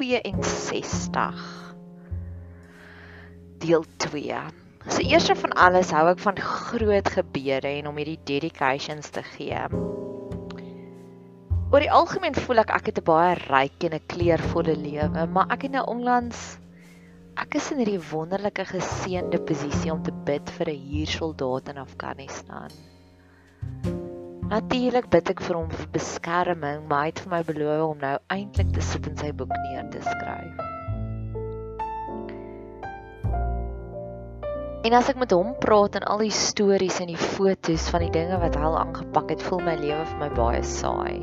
62 deel 2. So eers van alles hou ek van groot gebede en om hierdie dedications te gee. Oor die algemeen voel ek ek het 'n baie ryk en 'n kleurvolle lewe, maar ek het nou onlangs ek is in hierdie wonderlike geseënde posisie om te bid vir 'n huursoldaat in Afghanistan. Natuurlik bid ek vir hom vir beskerming, maar hy het vir my beloof om nou eintlik te sit en sy boek neer te skryf. En as ek met hom praat en al die stories en die fotos van die dinge wat hy al aangepak het, voel my lewe vir my baie saai.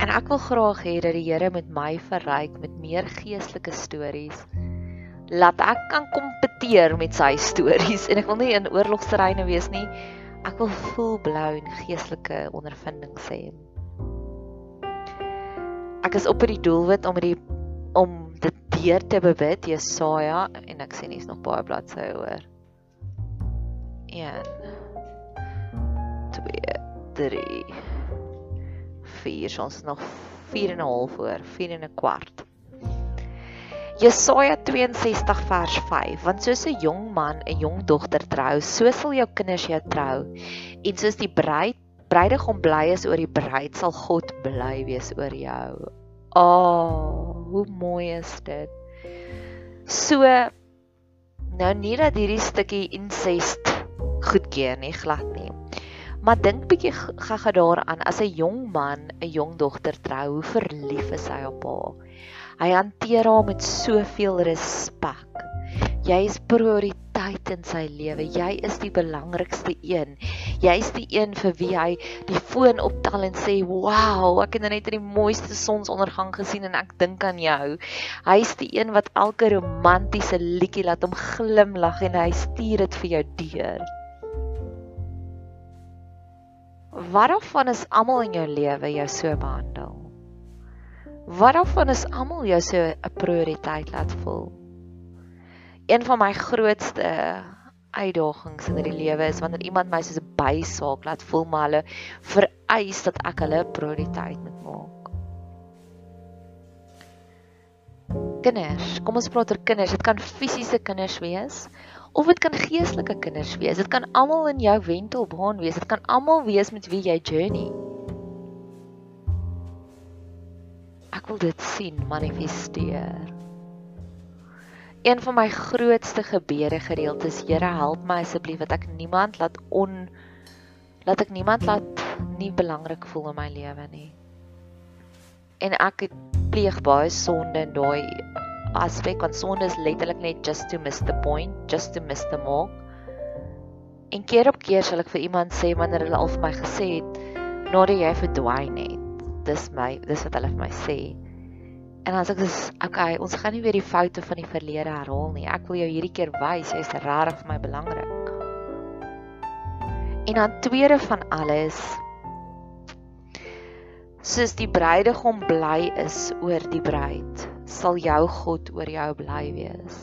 En ek wil graag hê dat die Here met my verryk met meer geestelike stories laat ek kan kompeteer met sy stories en ek wil nie in oorlogsterreine wees nie Ek wil voel blou en geestelike ondervindings hê. Ek is op hierdie doelwit om hierdie om dit deur te bebid Jesaja en ek sien hier's nog baie bladsye oor. 1 2 3 4 ons nog 4 en 'n half oor, 4 en 'n kwart. Jesaja 62 vers 5 Want soos 'n jong man 'n jong dogter trou, so sal jou kinders jou trou. En soos die bruid bruidegom bly is oor die bruid, sal God bly wees oor jou. Ah, oh, hoe mooi is dit. So nou nie dat hierdie stukkie incest goedkeur nie, glad nie. Maar dink bietjie gaga daaraan as 'n jong man 'n jong dogter trou, hoe verlief is hy op haar? Hy hanteer haar met soveel respek. Jy is prioriteit in sy lewe. Jy is die belangrikste een. Jy's die een vir wie hy die foon optel en sê, "Wow, ek het nou net die mooiste sonsondergang gesien en ek dink aan jou." Hy's die een wat elke romantiese liedjie laat hom glimlag en hy stuur dit vir jou deur. Waarvan is almal in jou lewe jou so behandel? Wat daarvan is almal jou so 'n prioriteit laat voel? Een van my grootste uitdagings in hierdie lewe is wanneer iemand my soos 'n bysaak laat voel, maar hulle vereis dat ek hulle prioriteit moet maak. Kinders, kom ons praat oor kinders. Dit kan fisiese kinders wees of dit kan geestelike kinders wees. Dit kan almal in jou wentelbaan wees. Dit kan almal wees met wie jy journey. Wil dit sien manifesteer. Een van my grootste gebede gereeld is Here help my asseblief dat ek niemand laat on laat ek niemand laat nie belangrik voel in my lewe nie. En ek pleeg baie sonde in daai aspek want sonde is letterlik net just to miss the point, just to miss the mark. En keer op keer sal ek vir iemand sê wanneer hulle al vir my gesê het nadat jy verdwyn het dis my dis wat hulle vir my sê. En as ek sê, okay, ons gaan nie weer die foute van die verlede herhaal nie. Ek wil jou hierdie keer wys jy's regtig vir my belangrik. En dan tweede van alles soos die bruidegom bly is oor die bruid, sal jou God oor jou bly wees.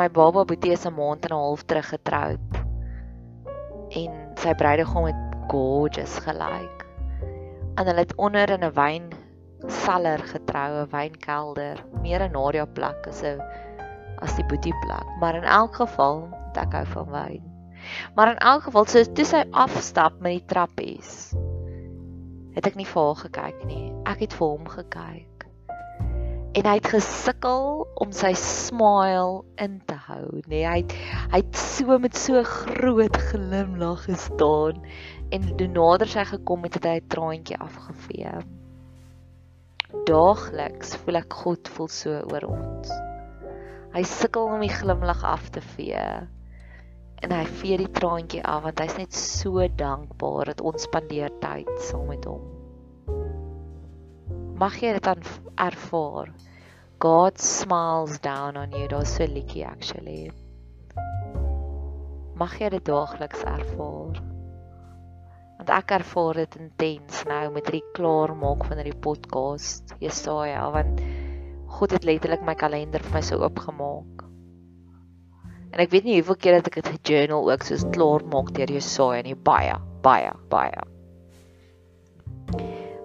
My baba Boetie is 'n maand en 'n half terug getroud. En sy bruidegom het gorgeous gelyk. En hulle het onder in 'n wyn saller getroue wynkelder, meer 'n Nadia plek as 'n as die Boetie plek, maar in elk geval het ek hou van wyn. Maar in elk geval so toe sy afstap met die trappies, het ek nie vir haar gekyk nie. Ek het vir hom gekyk en hy het gesukkel om sy smile in te hou. Nee, hy het hy het so met so groot glimlag gestaan en toe nader sy gekom het, het hy 'n traantjie afgevee. Daagliks voel ek God voel so oor ons. Hy sukkel om die glimlag af te vee. En hy vee die traantjie af want hy's net so dankbaar dat ons spandeer tyd saam met hom mag jy dit dan ervaar. God smiles down on you. Daar's so liedjie actually. Mag jy dit daagliks ervaar. Want ek ervaar dit intens nou met hierdie klaar maak van hierdie podcast. Jesaja, want God het letterlik my kalender vir my so oopgemaak. En ek weet nie hoeveel keer dat ek dit gejournal ook soos klaar maak deur Jesaja nie baie, baie, baie.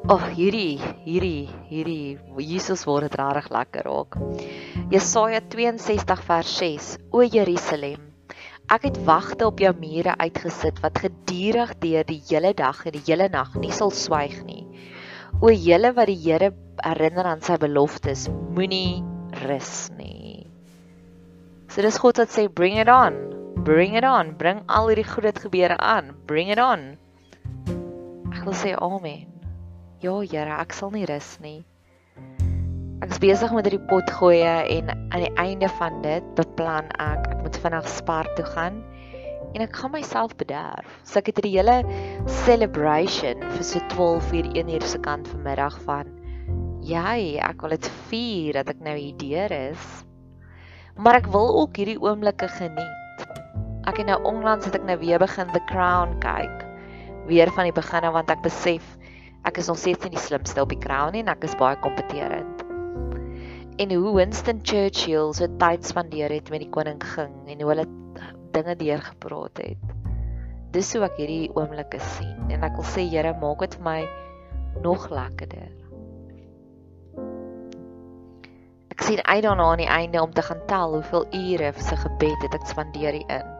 Ag oh, hierdie hierdie hierdie Jesus word dit regtig lekker raak. Jesaja 62 vers 6. O Jerusalem, ek het wagte op jou mure uitgesit wat gedurig deur die hele dag en die hele nag nie sal swyg nie. O julle wat die Here herinner aan sy beloftes, moenie rus nie. So dis God wat sê bring it on. Bring it on. Bring al hierdie goeie gebeure aan. Bring it on. Ek wil sê amen. Ja, Here, ek sal nie rus nie. Ek is besig met hierdie pot gooi en aan die einde van dit beplan ek ek moet vinnig Spar toe gaan en ek gaan myself bederf. So ek het hierdie hele celebration vir so 12 uur 1 uur se kant vanmiddag van jy, ek wil dit vier dat ek nou hier deur is. Maar ek wil ook hierdie oomblikke geniet. Ek het nou onlangs het ek nou weer begin The Crown kyk. Weer van die begin af want ek besef Ek is nog steeds nie die slimste op die crown nie en ek is baie kompeterend. En hoe Winston Churchill so tyd spandeer het met die koning ging en hoe hulle dinge deurgepraat het. Dis hoe ek hierdie oomblikke sien en ek wil sê Here, maak dit vir my nog lekkerder. Ek sien uit daarna aan die einde om te gaan tel hoeveel ure vir se gebed het ek spandeer hierin.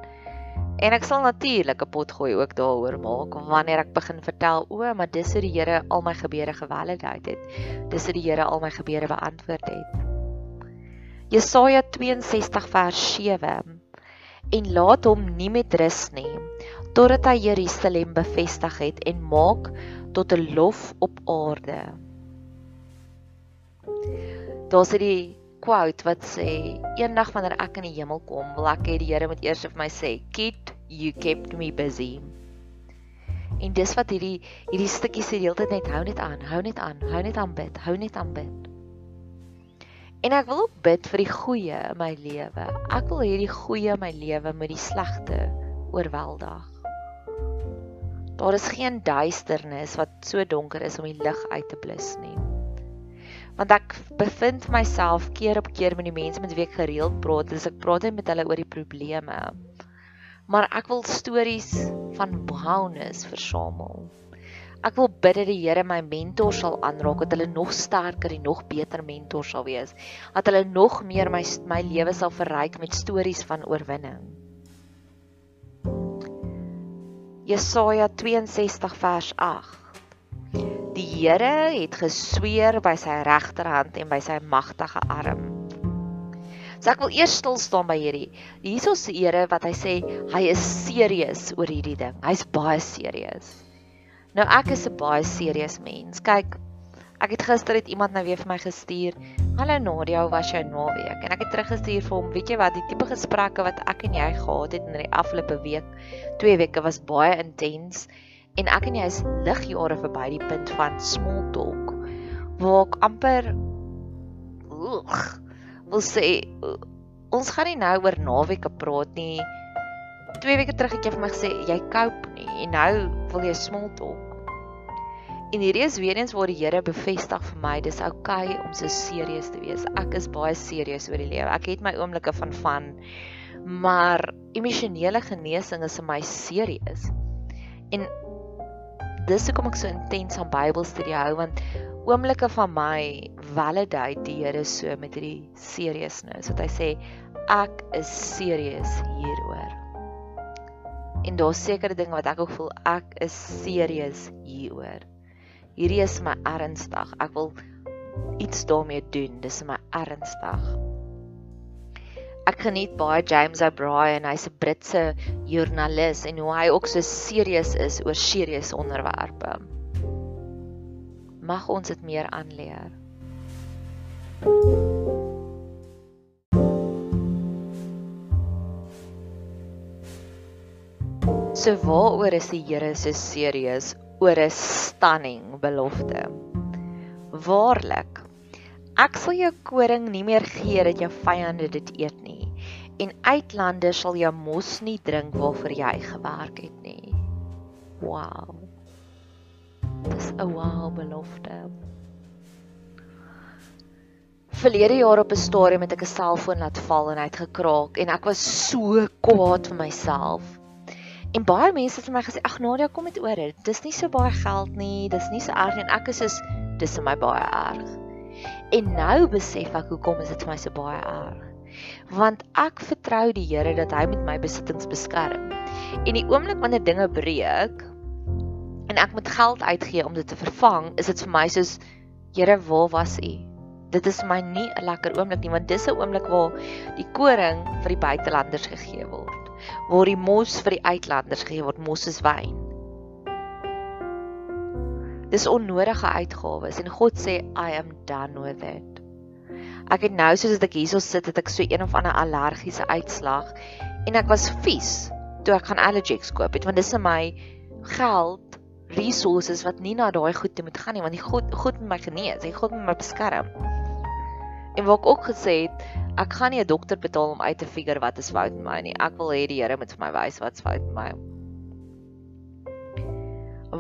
En ek sal natuurlik 'n pot gooi ook daaroor maak wanneer ek begin vertel o, maar dis hoe die Here al my gebede gevalidate het. Dis hoe die Here al my gebede beantwoord het. Jesaja 62 vers 7 En laat hom nie met rus nie totdat hy Jerusalem bevestig het en maak tot 'n lof op aarde. Daar's hierdie quote wat sê eendag wanneer ek in die hemel kom, wil ek hê die Here moet eers vir my sê, "Kid, you kept me busy." En dis wat hierdie hierdie stukkie se hele tyd net hou net aan, hou net aan, hou net aan bid, hou net aan bid. En ek wil ook bid vir die goeie in my lewe. Ek wil hierdie goeie in my lewe met die slegte oorweldig. Daar is geen duisternis wat so donker is om die lig uit te blus nie want ek bevind myself keer op keer met die mense met wie ek gereeld praat, dis ek praat net met hulle oor die probleme. Maar ek wil stories van wellness versamel. Ek wil bid dat die Here my mentor sal aanraak, dat hulle nog sterker en nog beter mentor sal wees, dat hulle nog meer my my lewe sal verryk met stories van oorwinning. Jesaja 62 vers 8 Die Here het gesweer by sy regterhand en by sy magtige arm. So ek wil eers stil staan by hierdie. Hiersoos die Here wat hy sê hy is serieus oor hierdie ding. Hy's baie serieus. Nou ek is 'n baie serieus mens. Kyk, ek het gister het iemand nou weer vir my gestuur. Hallo Nadia, hoe was jou naweek? En ek het teruggestuur vir hom, weet jy wat, die tipe gesprekke wat ek en jy gehad het in die afgelope week, twee weke was baie intens en ek en jy is ligjare verby die punt van small talk waar ek amper oeg, wil sê ons gaan nie nou oor naweke praat nie. 2 weke terug het jy vir my gesê jy cope nie en nou wil jy small talk. En hierdie is weer eens waar die Here bevestig vir my dis oukei okay om so serieus te wees. Ek is baie serieus oor die lewe. Ek het my oomblikke van van maar emosionele genesing is vir my serieus. En dis hoekom ek so intens aan Bybelstudie hou want oomblikke van my validate die Here so met hierdie seriousness wat hy sê ek is serieus hieroor. En daar's sekere dinge wat ek ook voel ek is serieus hieroor hierdie is my ernstig. Ek wil iets daarmee doen. Dis my ernstig. Ek geniet baie James O'Brien. Hy's 'n Britse joernalis en hoe hy ook so serieus is oor serieus onderwerpe. Mag ons dit meer aanleer. So waaroor is die Here so serieus oor 'n stunning belofte. Waarlik, ek sal jou koring nie meer gee dat jou vyande dit eet nie en uitlander sal jou mos nie drink waarvoor jy gewerk het nie. Wow. Dis 'n wow belofte. Verlede jaar op 'n stadium het ek 'n selfoon laat val en hy het gekraak en ek was so kwaad vir myself. En baie mense het vir my gesê, "Ag Nadia, kom dit oor. Dis nie so baie geld nie. Dis nie so erg nie." En ek is soos, "Dis vir my baie erg." En nou besef ek hoekom is dit vir my so baie erg. Want ek vertrou die Here dat hy met my besittings beskerm. En die oomblik wanneer dinge breek en ek moet geld uitgee om dit te vervang, is dit vir my soos, "Here, waar was U?" Dit is my nie 'n lekker oomblik nie, want dis 'n oomblik waar die koring vir die buitelanders gegee word waar die mos vir die uitlanders gegee word, mos is wyn. Dis onnodige uitgawes en God sê I am done with it. Ek het nou soos ek hierso sit, het ek so een of ander allergiese uitslag en ek was vies toe ek gaan allergies koop het want dis in my geld resources wat nie na daai goed toe moet gaan nie want die God God met my genees, hy God met my beskerm. En wat ek ook gesê het, ek gaan nie 'n dokter betaal om uit te figure wat is fout met my nie. Ek wil hê die Here moet vir my wys wat's fout met my.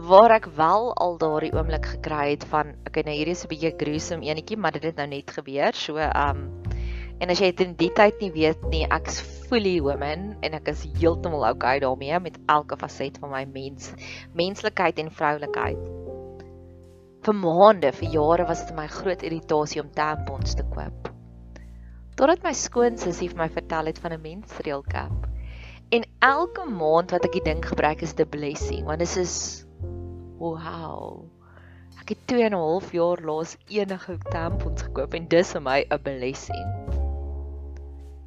Waar ek wel al daardie oomblik gekry het van okay, nou hierdie is 'n bietjie gruesome enetjie, maar dit het nou net gebeur. So um en as jy dit in die tyd nie weet nie, ek's fully woman en ek is heeltemal okay daarmee met elke faset van my mens, menslikheid en vroulikheid. Vir maande, vir jare was dit my groot irritasie om tampons te koop totdat my skoonsussie vir my vertel het van 'n menstrual cup. En elke maand wat ek die ding gebruik is 'n blessing want dit is wow. Ek het 2 en 'n half jaar laas enige tampons gekoop en dis vir my 'n blessing.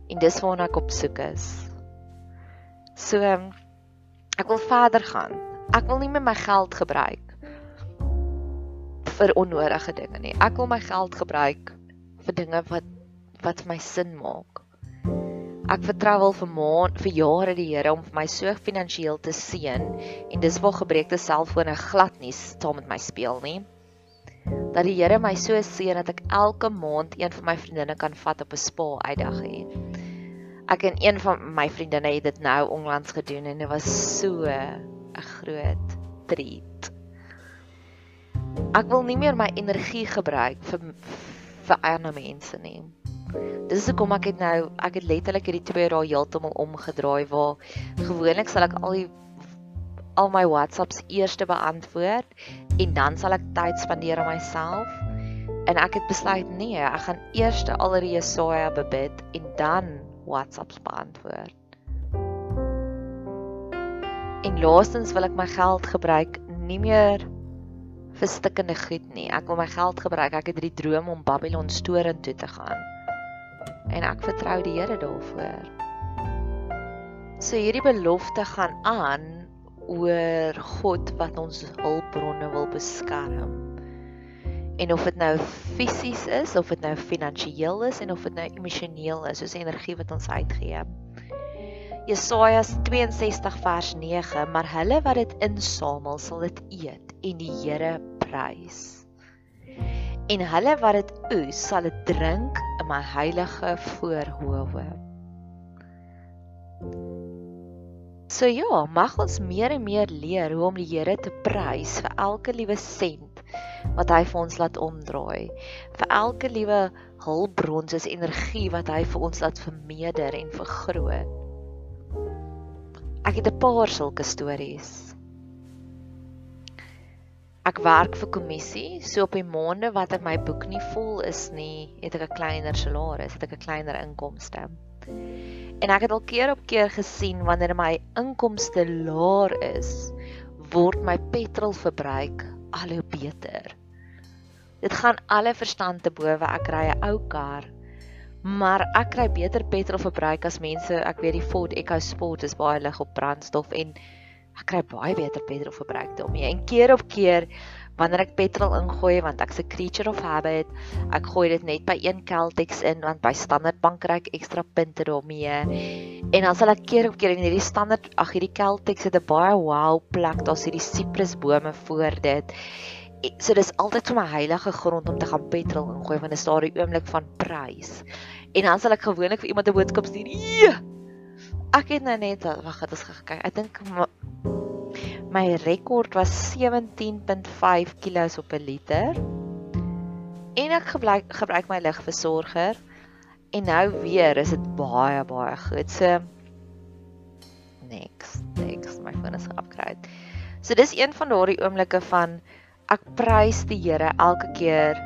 En dis waarna ek op soek is. So ek wil verder gaan. Ek wil nie meer my geld gebruik vir onnodige dinge nie. Ek wil my geld gebruik vir dinge wat wat vir my sin maak. Ek vertrou al vir maand vir jare die Here om vir my so finansiëel te seën en dis waar gebreekte selfone glad nie saam met my speel nie. Dat die Here my so seën dat ek elke maand een van my vriendinne kan vat op 'n spa uitdag hê. Ek en een van my vriendinne het dit nou onlangs gedoen en dit was so 'n groot treat. Ek wil nie meer my energie gebruik vir vir ander mense nie. Dis hoekom ek het nou ek het letterlik hierdie 2 dae heeltemal omgedraai waar gewoonlik sal ek al die al my WhatsApps eers beantwoord en dan sal ek tyd spandeer aan myself. En ek het besluit nee, ek gaan eers al die Jesaja bebid en dan WhatsApps beantwoord. En laastens wil ek my geld gebruik nie meer vir stikkende goed nie. Ek wil my geld gebruik. Ek het hierdie droom om Babylon storentoe te gaan en ek vertrou die Here daarvoor. So hierdie belofte gaan aan oor God wat ons hulpbronne wil beskerm. En of dit nou fisies is of dit nou finansiëel is en of dit nou emosioneel is, soos energie wat ons uitgee. Jesaja 62 vers 9, maar hulle wat dit insamel, sal dit eet en die Here prys. En hulle wat dit oes, sal dit drink in my heilige voorhoewe. So ja, mag ons meer en meer leer hoe om die Here te prys vir elke liewe sent wat hy vir ons laat omdraai. Vir elke liewe hulpbron soos energie wat hy vir ons laat vermeerder en vergroot. Ek het 'n paar sulke stories. Ek werk vir kommissie, so op die maande wat my boek nie vol is nie, het ek 'n kleiner salaris, het ek 'n kleiner inkomste. En ek het al keer op keer gesien wanneer my inkomste laer is, word my petrolverbruik al hoe beter. Dit gaan alle verstand te bowe. Ek ry 'n ou kar, maar ek kry beter petrolverbruik as mense. Ek weet die Ford EcoSport is baie lig op brandstof en ek kry baie beter petrolverbruik daarmee. En keer op keer wanneer ek petrol ingooi want ek's 'n creature of habit, ek gooi dit net by een Caltex in want by Standard Bank kry ek ekstra punte daarmee. En dan sal ek keer op keer in hierdie Standard, ag hierdie Caltex het 'n baie wow plek, daar's hierdie siprusbome voor dit. So dis altyd vir my heilige grond om te gaan petrol ingooi want dit is daar die oomblik van prys. En dan sal ek gewoonlik vir iemand 'n boodskap stuur. Ek het nou net wag, het ons gekyk. Ek dink My rekord was 17.5 kg op 'n liter. En ek gebruik gebruik my ligversorger en nou weer is dit baie baie goed. So next, next my foon is upgrade. So dis een van daardie oomblikke van ek prys die Here elke keer.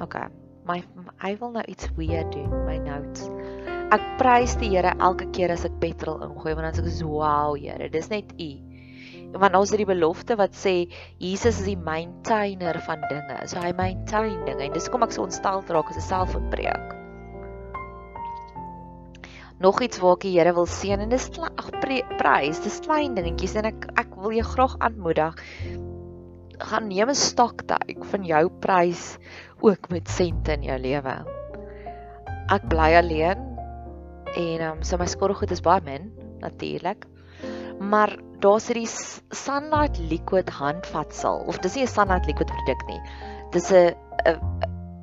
OK. My hy wil nou iets weer doen, my notes. Ek prys die Here elke keer as ek petrol ingooi want dan sê ek so wow Here, dis net U. Want ons het die belofte wat sê Jesus is die maintainer van dinge. So hy maintain dinge en dis kom ek so ontstel raak as 'n selfoonbreek. Nog iets waar ek die Here wil seën en dis ag prys, dis klein dingetjies en ek ek wil jou graag aanmoedig gaan neem 'n stoktyk van jou prys ook met sente in jou lewe. Ek bly alleen, en ehm um, so my skorrelgoed is baie min natuurlik. Maar daar's hierdie Sunlight Liquid handvatsel of dis nie 'n Sunlight Liquid produk nie. Dis 'n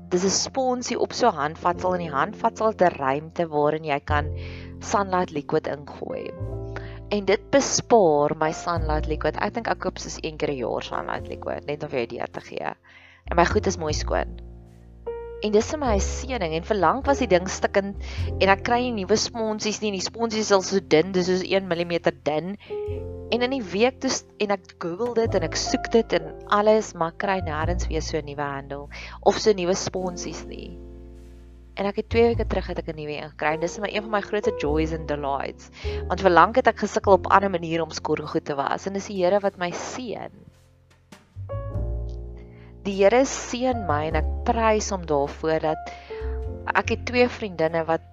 dis 'n sponsie op so 'n handvatsel en die handvatsel het 'n ruimte waarin jy kan Sunlight Liquid ingooi. En dit bespaar my Sunlight Liquid. Ek dink ek koop soos een keer 'n jaar Sunlight Liquid net om vir jou idee te gee. En my goed is mooi skoon. En dis my 'n seëning en verlang was die ding stikkend en ek kry nie nuwe sponsies nie. Die sponsies is al so dun, dis soos 1 mm dun. En in die week toe en ek Google dit en ek soek dit en alles, maar kry nêrens weer so 'n nuwe handle of so nuwe sponsies nie. En ek het 2 weke terug het ek 'n nuwe een gekry. Dis my een van my grootste joys and delights. Want verlang het ek gesukkel op ander maniere om skorrelgoed te was en dis die Here wat my seën. Die Here seën my en ek prys hom daarvoor dat ek het twee vriendinne wat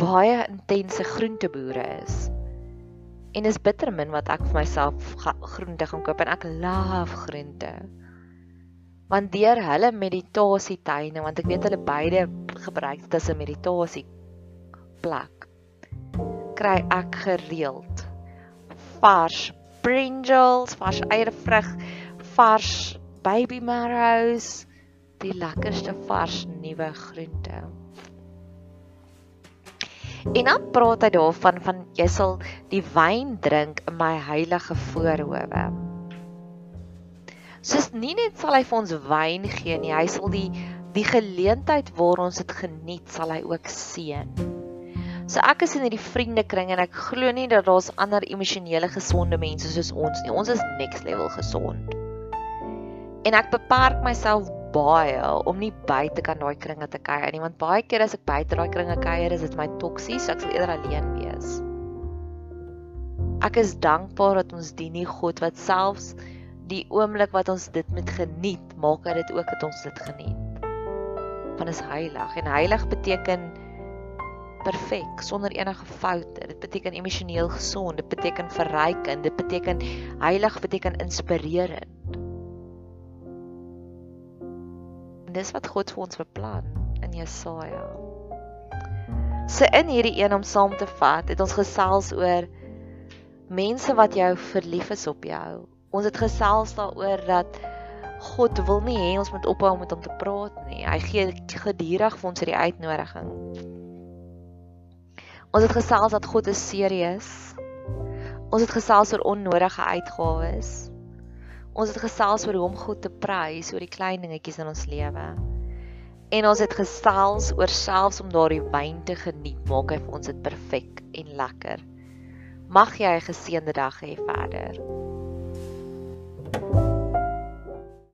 baie intense groenteboere is. En is bitter min wat ek vir myself groente gaan koop en ek love groente. Want deur hulle meditasietuine, want ek weet hulle beide gebruik dit as 'n meditasie plek, kry ek gereeld vars brinjals, vars eiervrug, vars baby marrows, die lekkerste vars nuwe groente. En dan praat hy daarvan van jy sal die wyn drink in my heilige voorhoewe. Soos nie net sal hy vir ons wyn gee nie, hy sal die die geleentheid waar ons dit geniet, sal hy ook seën. So ek is in hierdie vriendekring en ek glo nie dat daar's ander emosionele gesonde mense soos ons nie. Ons is next level gesond. En ek beperk myself baie om nie buite kan daai kringe te kuier nie, want baie keer as ek buite daai kringe kuier, is dit my toksies, so ek sal eerder alleen wees. Ek is dankbaar dat ons dien nie God wat selfs die oomblik wat ons dit met geniet, maak hy dit ook dat ons dit geniet. Want is heilig en heilig beteken perfek sonder enige foute. Dit beteken emosioneel gesond, dit beteken verrykend, dit beteken heilig beteken inspirerend. En dis wat God vir ons beplan in Jesaja. So in hierdie een om saam te vat, het ons gesels oor mense wat jou verlief is op jou. Ons het gesels daaroor dat God wil nie hê ons moet ophou om met hom te praat nie. Hy gee gedurig vir ons hierdie uitnodiging. Ons het gesels dat God is serieus. Ons het gesels oor onnodige uitgawes. Ons het gesels oor hoe om God te prys oor die klein dingetjies in ons lewe. En ons het gesels oor selfs om daardie wyn te geniet, maak hy vir ons dit perfek en lekker. Mag jy 'n geseënde dag hê verder. thank you